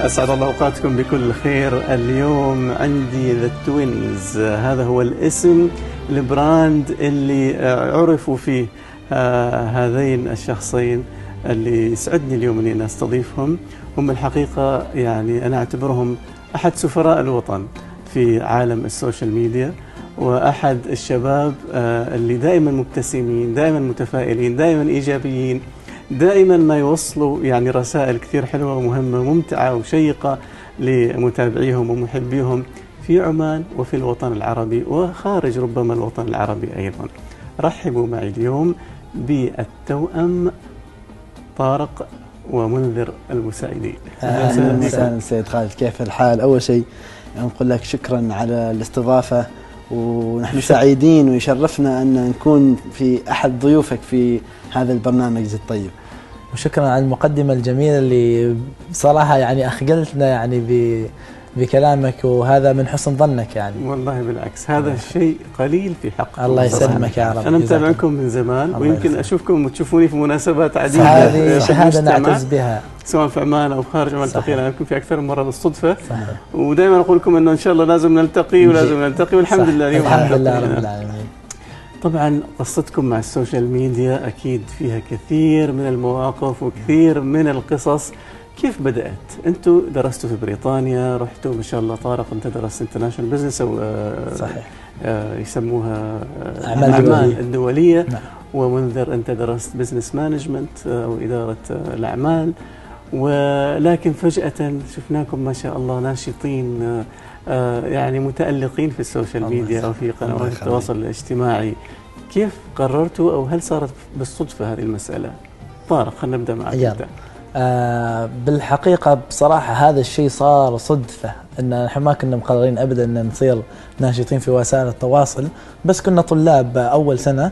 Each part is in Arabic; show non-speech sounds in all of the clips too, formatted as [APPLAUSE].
أسعد الله أوقاتكم بكل خير. اليوم عندي The Twins هذا هو الاسم ال brand اللي عرفوا فيه آه، هذين الشخصين اللي يسعدني اليوم إني أستضيفهم. هم الحقيقة يعني أنا أعتبرهم أحد سفراء الوطن في عالم ال social media وأحد الشباب آه، اللي دائما مبتسمين دائما متفائلين دائما إيجابيين. دائما ما يوصلوا يعني رسائل كثير حلوة ومهمة وممتعة وشيقة لمتابعيهم ومحبيهم في عمان وفي الوطن العربي وخارج ربما الوطن العربي أيضا. رحبوا معي اليوم بالتوأم طارق ومنذر المساعدين. أهلا وسهلا سيد خالد كيف الحال؟ أول شيء نقول لك شكرا على الاستضافة ونحن سعيدين ويشرفنا أن نكون في أحد ضيوفك في هذا البرنامج الطيب. وشكرا على المقدمة الجميلة اللي بصراحه يعني أخجلتنا يعني بكلامك وهذا من حسن ظنك يعني. والله بالعكس هذا الشيء قليل في حق الله يسلمك يا رب أنا متابعكم من زمان ويمكن. أشوفكم وتشوفوني في مناسبات عديدة. هذه شهادة نعتز بها. سواء في عمان أو خارج عمان التقينا يمكن في أكثر من مرة بالصدفة. صحيح. ودائما أقول لكم إنه إن شاء الله لازم نلتقي ولازم نلتقي والحمد لله اليوم الحمد لله. رب العالمين. طبعا قصتكم مع ال social media أكيد فيها كثير من المواقف وكثير من القصص. كيف بدأت؟ أنتم درستوا في بريطانيا رحتوا ما شاء الله طارق انت درست international business أو آه، صحيح. آه يسموها آه، أعمال الدوليه, الدولية. نعم. ومنذر انت درست business management أو اداره الأعمال. ولكن فجأة شفناكم ما شاء الله ناشطين يعني متألقين في ال social media أو في قنوات التواصل الاجتماعي. كيف قررتوا أو هل صارت بالصدفة هذه المسألة؟ طارق خلينا نبدأ معك. آه بالحقيقة بصراحة هذا الشيء صار صدفة إن إحنا ما كنا مقررين ابدا إن نصير ناشطين في وسائل التواصل بس كنا طلاب أول سنة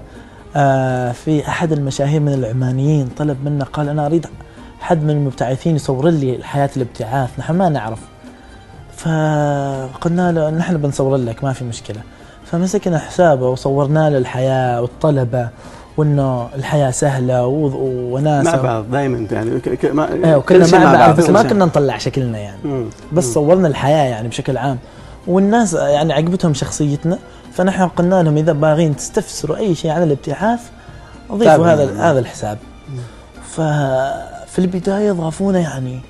آه في أحد المشاهير من العمانيين طلب منا قال أنا أريد حد من المبتعثين يصور لي حياة الابتعاث نحن ما نعرف. فقلنا له نحن بنصور لك ما في مشكلة. فمسكنا حسابه وصورنا له الحياة والطلبة. وإنه الحياة سهلة وناس مع بعض دائما يعني. ك... ك... ما... أيوه كنا مع, مع بعض بس ما كنا نطلع شكلنا يعني. مم. بس مم. صورنا الحياة يعني بشكل عام. والناس يعني عجبتهم شخصيتنا فنحن قلنا لهم إذا باغين تستفسروا أي شيء عن الابتعاث ضيفوا هذا هذا الحساب. ففي البداية ضافونا يعني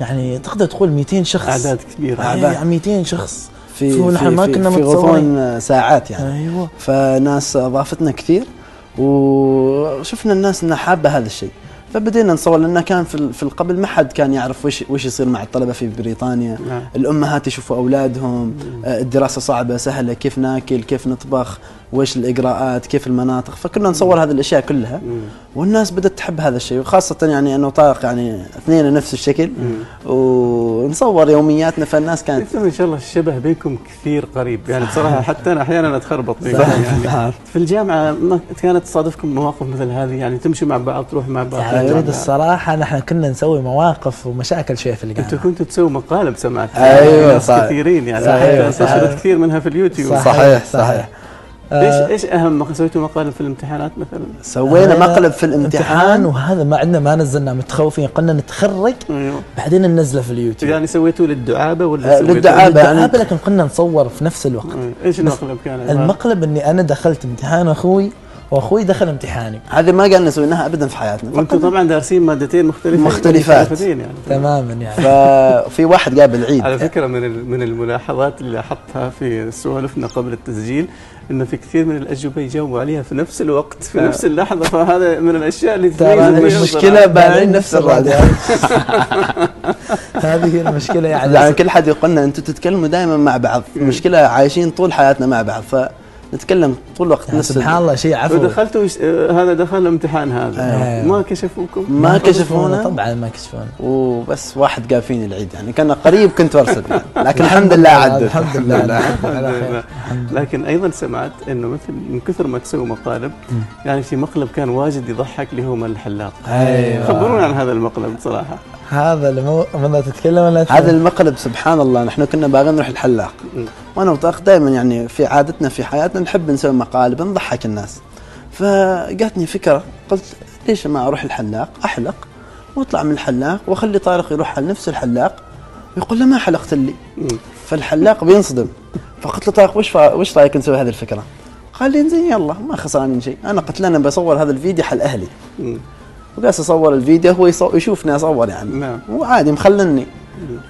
يعني تقدر تقول 200 شخص. أعداد كبيرة أعداد. يعني 200 شخص. في في, في, ما كنا في غضون ساعات يعني. أيوه. فناس أضافتنا كثير. وشفنا الناس إنها حابة هذا الشيء. فبدينا نصور لأن كان في القبل ما حد كان يعرف وش وش يصير مع الطلبة في بريطانيا. نعم. الأمهات يشوفوا أولادهم الدراسة صعبة سهلة كيف ناكل كيف نطبخ. وإيش الإجراءات كيف المناطق. فكنا نصور هذه الأشياء كلها. والناس بدأت تحب هذا الشيء وخاصة يعني إنه طارق يعني اثنين نفس الشكل. ونصور يومياتنا فالناس كانت إن شاء الله الشبه بينكم كثير قريب. يعني [LAUGHS] بصراحة حتى أنا أحيانا أتخربط. يعني في الجامعة ما كانت تصادفكم مواقف مثل هذه؟ يعني تمشوا مع بعض تروحوا مع بعض. يعني أريد الصراحة نحن كنا نسوي مواقف ومشاكل شوي في الجامعة. أنتم كنتوا تسووا مقالب سمعت أيوه صحيح. كثيرين يعني. صحيح, صحيح. كثير منها في اليوتيوب. صحيح صحيح, صحيح. إيش آه، إيش أهم سويتوا مقالب في الامتحانات مثلا؟ سوينا آه مقلب في الامتحان. وهذا ما عندنا ما نزلنا متخوفين قلنا نتخرج أيوه. بعدين ننزله في اليوتيوب. يعني سويتوه للدعابه ولا آه للدعابه للدعابه لكن قلنا نصور في نفس الوقت. إيش المقلب كان؟ المقلب إني أنا دخلت امتحان أخوي واخوي دخل امتحاني. هذه ما قلنا سويناها ابدا في حياتنا. وأنتم طبعا دارسين مادتين مختلفين مختلفات. يعني. تماما يعني. ففي واحد قابل عيد على فكرة من من الملاحظات اللي لاحظتها في سوالفنا قبل التسجيل إنه في كثير من الأجوبة يجاوبوا عليها في نفس الوقت في نفس اللحظة فهذا من الأشياء اللي تميز المشكلة بالعين نفس الراديو [LAUGHS] هذه هي المشكلة يعني. يعني كل حد يقول لنا أنتم تتكلموا دائما مع بعض المشكلة عايشين طول حياتنا مع بعض ف نتكلم طول الوقت يعني سبحان الله شيء عفوي ودخلتوا هذا دخل الامتحان هذا. آه. ما كشفوكم؟ ما, ما كشفونا. طبعا ما كشفونا. وبس واحد قال فيني العيد. يعني كان قريب كنت أرسل. يعني. [LAUGHS] لكن الحمد لله عدت. الحمد لله. لكن أيضا سمعت إنه مثل من كثر ما تسوي مقالب يعني في مقلب كان واجد يضحك اللي هو مال الحلاق. أيوه. خبرونا عن هذا المقلب بصراحه هذا اللي ماذا تتكلم ولا هذا المقلب سبحان الله. نحن كنا باغيين نروح الحلاق. وأنا وطارق دائما يعني في عادتنا في حياتنا نحب نسوي مقالب نضحك الناس. فجاتني فكرة قلت ليش ما أروح الحلاق؟ أحلق وأطلع من الحلاق وأخلي طارق يروح على نفس الحلاق. ويقول له ما حلقت لي. فالحلاق بينصدم. فقلت له طارق وش وش رأيك نسوي هذه الفكرة؟ قال لي زين يلا ما خسران شيء. أنا قلت له أنا بصور هذا الفيديو حل أهلي. وقاس أصور الفيديو هو يشوفني أصور يعني. نعم. وعادي مخلني.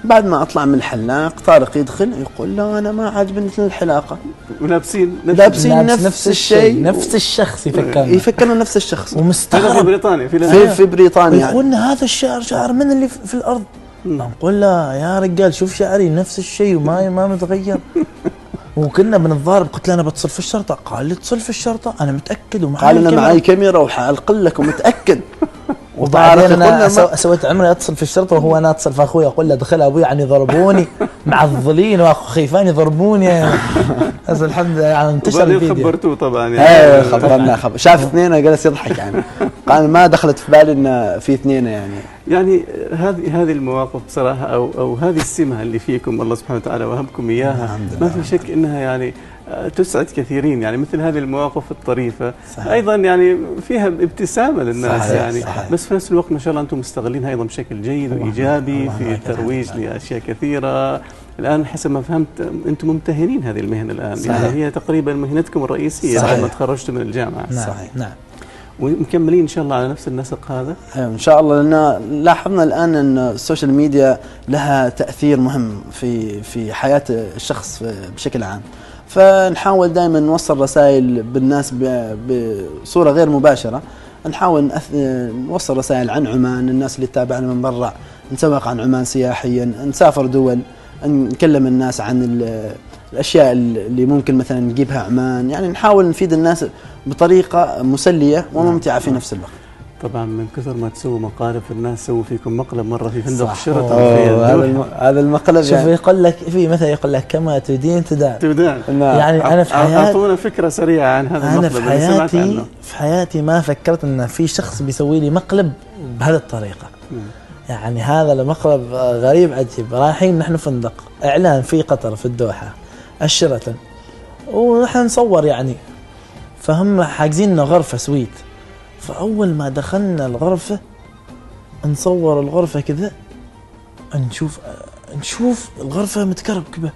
بعد ما أطلع من الحلاق طارق يدخل يقول لا أنا ما عاجبني الحلاقة. ولابسين نفس لابسين نفس, نفس الشيء نفس الشخص يفكرنا. يفكرنا نفس الشخص. ومستغرب. في بريطانيا في, في, في بريطانيا. يقول هذا الشعر شعر من اللي في الأرض؟ نقول له يا رجال شوف شعري نفس الشيء وما ما متغير. [LAUGHS] وكنا بنتضارب قلت له أنا بتصل في الشرطة؟ قال لي اتصل في الشرطة أنا متأكد ومعي قال أنا معي كاميرا وحالق لك ومتأكد. [LAUGHS] وبعدين أنا سويت عمري اتصل في الشرطة وهو أنا اتصل في أخوي أقول له دخل أبوي يعني ضربوني [LAUGHS] معضلين وأخو خيفان يضربوني. بس الحمد لله يعني انتشر الفيديو. خبرتوه طبعا يعني. إيه خبرنا [LAUGHS] خبر. شاف اثنين جلس يضحك يعني. قال ما دخلت في بالي إن في اثنين يعني. يعني هذه هذه المواقف بصراحة أو أو هذه السمة اللي فيكم الله سبحانه وتعالى وهبكم إياها. ما في شك إنها يعني تسعد كثيرين يعني مثل هذه المواقف الطريفة صحيح. أيضا يعني فيها ابتسامة للناس صحيح يعني صحيح. بس في نفس الوقت ما شاء الله أنتم مستغلين أيضا بشكل جيد وإيجابي في الترويج لأشياء كثيرة الآن حسب ما فهمت أنتم ممتهنين هذه المهنة الآن صحيح. يعني هي تقريبا مهنتكم الرئيسية بعد ما تخرجتم من الجامعة نعم. صحيح نعم ومكملين إن شاء الله على نفس النسق هذا؟ إن شاء الله لأن لاحظنا الآن إن السوشيال ميديا لها تأثير مهم في في حياة الشخص بشكل عام. فنحاول دائما نوصل رسائل بالناس بصورة غير مباشرة. نحاول نوصل رسائل عن عمان الناس اللي تتابعنا من برا نسوق عن عمان سياحيا نسافر دول نكلم الناس عن الأشياء اللي ممكن مثلا نجيبها عمان. يعني نحاول نفيد الناس بطريقة مسلية وممتعة في نفس الوقت. طبعا من كثر ما تسووا مقالب الناس سووا فيكم مقلب مرة في فندق الشرطه هذا هذا المقلب شوف يعني. يقول لك في مثل يقول لك كما تدين تدان. تدان. نعم. يعني أنا في حياتي أعطونا فكرة سريعة عن هذا أنا المقلب في حياتي عنه. في حياتي ما فكرت إن في شخص بيسوي لي مقلب بهذه الطريقة. مم. يعني هذا المقلب غريب عجيب. رايحين نحن فندق إعلان في قطر في الدوحة الشرطه ونحن نصور يعني. فهم حاجزين لنا غرفة سويت. فأول ما دخلنا الغرفة نصور الغرفة كذا نشوف نشوف الغرفة متكربكبة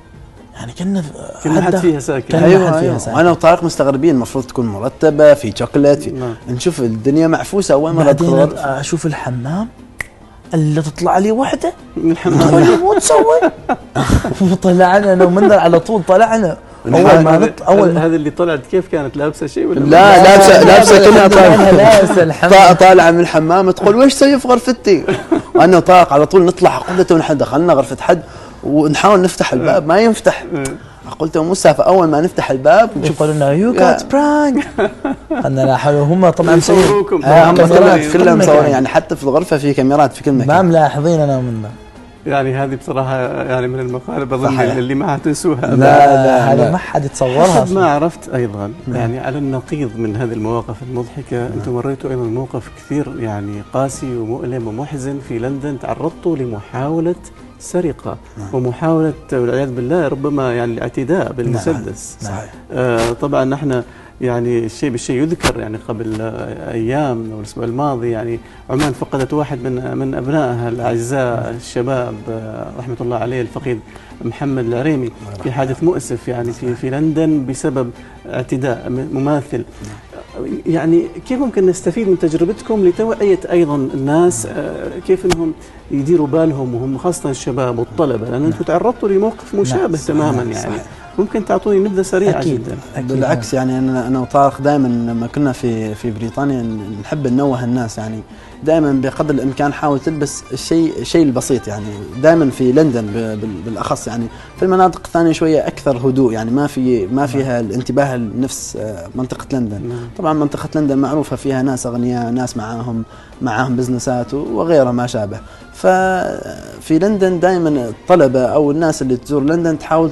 يعني كنا كل حد فيها ساكن. أيوه حد فيها ساكن. أنا وطارق مستغربين المفروض تكون مرتبة في شوكليت في نعم. نشوف الدنيا معفوسه اول ما ندخل أشوف الحمام اللي تطلع لي وحدة. من الحمام مو تسوي [LAUGHS] وطلعنا أنا ومنذر على طول طلعنا. أول ما نط اول هذا اللي طلعت كيف كانت؟ لابسه شيء ولا لا لابسه لابسه كلها طالعه طالعه من الحمام تقول وش تسوي في غرفتي؟ [LAUGHS] وأنا وطارق على طول نطلع. قلت نحن دخلنا غرفة حد ونحاول نفتح الباب. ما ينفتح. قلت مو سالفه اول ما نفتح الباب نشوف لنا you got pranked أنا لا حول هم طبعا آه كاميرات كلها مصورين يعني حتى في الغرفة في كاميرات في كل مكان. ما ملاحظين أنا ومنه يعني هذه بصراحة يعني من المقالب أظن اللي ما حتنسوها لا لا هذا ما حد يتصورها حسب ما عرفت أيضا نعم. يعني على النقيض من هذه المواقف المضحكة نعم. أنتم مريتوا أيضا موقف كثير يعني قاسي ومؤلم ومحزن في لندن تعرضتوا لمحاولة سرقة نعم. ومحاولة والعياذ بالله ربما يعني الاعتداء بالمسدس نعم. صحيح. آه طبعا نحن يعني الشيء بالشيء يذكر يعني قبل أيام أو الأسبوع الماضي يعني عمان فقدت واحد من من أبنائها الأعزاء الشباب رحمة الله عليه الفقيد محمد العريمي في حادث مؤسف يعني في في لندن بسبب اعتداء مماثل. يعني كيف ممكن نستفيد من تجربتكم لتوعية أيضا الناس؟ آه، كيف إنهم يديروا بالهم وهم خاصة الشباب والطلبة؟ لأن أنتم تعرضتوا لموقف مشابه تماما يعني. ممكن تعطوني نبذه سريعة أكيد جدا. أكيد بالعكس يعني أنا أنا وطارق دائما لما كنا في في بريطانيا نحب ننوه الناس يعني دائما بقدر الإمكان حاول تلبس الشيء الشيء البسيط يعني دائما في لندن بالأخص يعني في المناطق الثانية شوية أكثر هدوء يعني ما في ما فيها الانتباه لنفس آه، منطقة لندن. نعم. طبعا منطقة لندن معروفة فيها ناس أغنياء ناس معاهم معاهم بزنسات وغيرها ما شابه. ففي لندن دائما الطلبة أو الناس اللي تزور لندن تحاول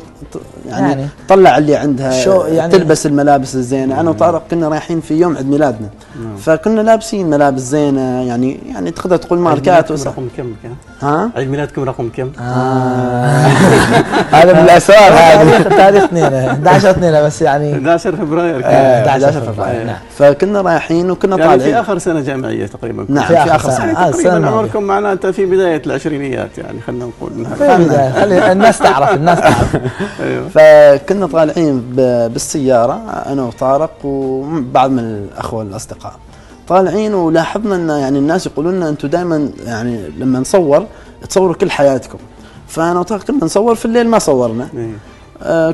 يعني, يعني تطلع اللي عندها شو يعني تلبس الملابس الزينة. أنا وطارق كنا رايحين في يوم عيد ميلادنا. نعم. فكنا لابسين ملابس زينة. يعني يعني يعني تقدر تقول ماركات رقم كم كان؟ ها؟ عيد ميلادكم رقم كم؟ آه. [LAUGHS] هذا من الأسرار [LAUGHS] هذه. تاريخ 2 11 2 بس يعني. 11 فبراير 11 فبراير. نعم. فكنا رايحين وكنا يعني طالعين. في آخر سنة جامعية تقريبا. نعم في آخر سنة, آه تقريبا عمركم معناته في بداية العشرينيات يعني خلينا نقول خلي الناس تعرف الناس تعرف. [LAUGHS] أيوه. فكنا طالعين بالسيارة أنا وطارق وبعض من الأخوة الأصدقاء. طالعين ولاحظنا إن يعني الناس يقولون لنا أنتم دائما يعني لما نصور تصوروا كل حياتكم. فأنا وطارق كنا نصور في الليل ما صورنا. إيه.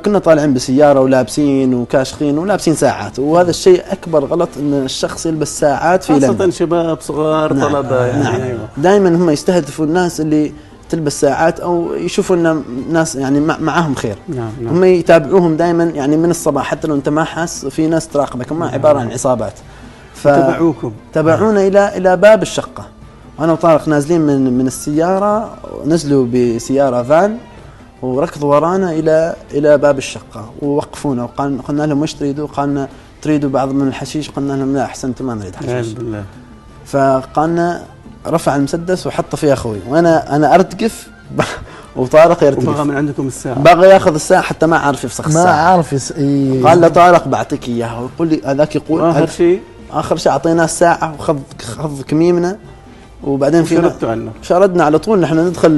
كنا طالعين بسيارة ولابسين وكاشخين ولابسين ساعات. وهذا الشيء أكبر غلط إن الشخص يلبس ساعات في خاصة لندن. شباب صغار نعم طلبة يعني نعم. أيوة. دائما هم يستهدفوا الناس اللي تلبس ساعات أو يشوفوا إن ناس يعني معهم خير. نعم نعم. هم يتابعوهم دائما يعني من الصباح حتى لو أنت ما حاس في ناس تراقبك. هم عبارة عن عصابات. تبعوكم. تبعونا إلى إلى باب الشقة. أنا وطارق نازلين من من السيارة نزلوا بسيارة فان. وركضوا ورانا إلى إلى باب الشقة ووقفونا وقال قلنا لهم وش تريدوا؟ قالنا تريدوا بعض من الحشيش؟ قلنا لهم لا أحسنتم ما نريد حشيش. بالله. فقالنا رفع المسدس وحط فيه أخوي وأنا أنا ارتقف [LAUGHS] وطارق يرتقف وبغى من عندكم الساعة بغى يأخذ الساعة حتى ما عرف يفسخ الساعة ما عارف يس... إيه. قال له طارق بعطيك إياها ويقول لي هذاك يقول آخر شيء آخر شيء أعطيناه الساعة وخذ خذ كميمنا وبعدين في شردنا على طول نحن ندخل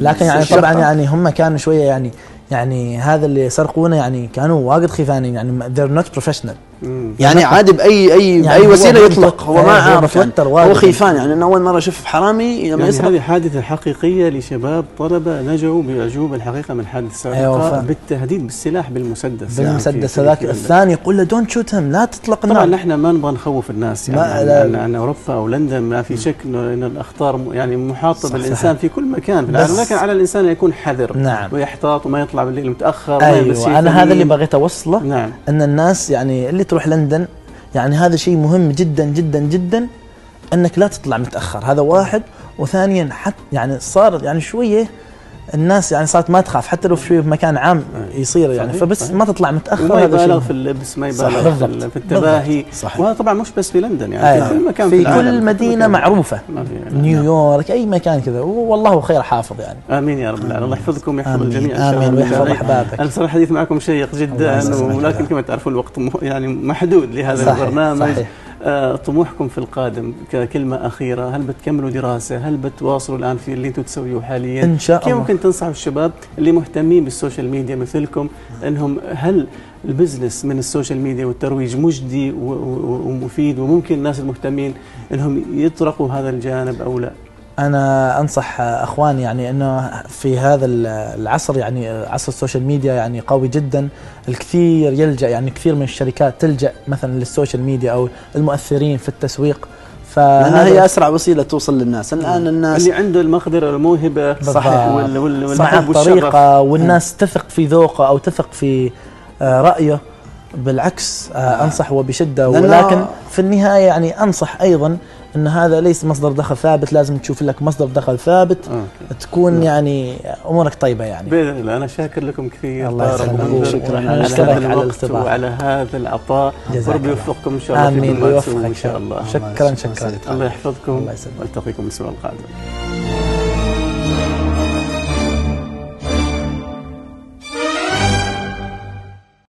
لكن يعني طبعا يعني هم كانوا شوية يعني يعني هذا اللي سرقونا يعني كانوا واجد خيفانين يعني they're not professional. يعني عادي بأي أي يعني بأي وسيلة يطلق. هو ما عارف يعني هو خيفان يعني أنا أول مرة أشوف حرامي لما يعني هذه حادثة حقيقية لشباب طلبة نجوا باعجوبه الحقيقة من حادث سابقة أيوة بالتهديد بالسلاح بالمسدس. بالمسدس يعني هذاك. الثاني يقول له don't shoot لا تطلق النار. طبعا نحن ما نبغى نخوف الناس يعني عن, عن أوروبا أو لندن ما في شك انه الأخطار يعني محاطة بالإنسان في كل مكان في العالم. لكن على الإنسان أن يكون حذر نعم. ويحتاط وما يطلع بالليل متأخر أيوه. أنا هذا اللي بغيت أوصله نعم. إن الناس يعني اللي تروح لندن يعني هذا شيء مهم جدا جدا جدا أنك لا تطلع متأخر. هذا واحد. وثانيا حتى يعني صار يعني شوية الناس يعني صارت ما تخاف حتى لو في مكان عام يصير يعني فبس صحيح. ما تطلع متأخر ما يبالغ في اللبس ما يبالغ في, في التباهي. صحيح. وهذا طبعا مش بس في لندن يعني أيوة. في كل مكان في, في كل مدينة معروفة. يعني نيويورك أي مكان كذا. والله خير حافظ يعني. آمين يا رب العالمين. الله يحفظكم ويحفظ الجميع. آمين. ويحفظ أحبابك. أنا بصراحه الحديث معكم شيق جدا ولكن كما تعرفون الوقت يعني محدود لهذا البرنامج. صحيح. آه، طموحكم في القادم ككلمة أخيرة. هل بتكملوا دراسة؟ هل بتواصلوا الآن في اللي أنتم تسويه حاليا؟ إن شاء الله. كيف ممكن تنصحوا الشباب اللي مهتمين بال social media مثلكم أنهم هل ال business من ال social media والترويج مجدي ومفيد وممكن الناس المهتمين أنهم يطرقوا هذا الجانب أو لا؟ أنا أنصح أخواني يعني إنه في هذا العصر يعني عصر ال social media يعني قوي جدا. الكثير يلجأ يعني كثير من الشركات تلجأ مثلا لل social media أو المؤثرين في التسويق. فهذا هي أسرع وسيلة توصل للناس. الآن الناس اللي عنده المقدرة والموهبه صحيح وال وال مع الطريقة والناس تثق في ذوقه أو تثق في آه، رأيه. بالعكس آه، أنصح وبشدة. ولكن في النهاية يعني أنصح أيضا إن هذا ليس مصدر دخل ثابت لازم تشوف لك مصدر دخل ثابت okay. تكون نعم. يعني أمورك طيبة يعني. بإذن الله أنا شاكر لكم كثير. الله يسلمك. شكرا. على هذا على وعلى هذا العطاء. وربي يوفقكم إن شاء الله آمين. ويوفقك. إن شاء الله. شكرا شكرا. الله يحفظكم. والتقيكم الأسبوع القادم.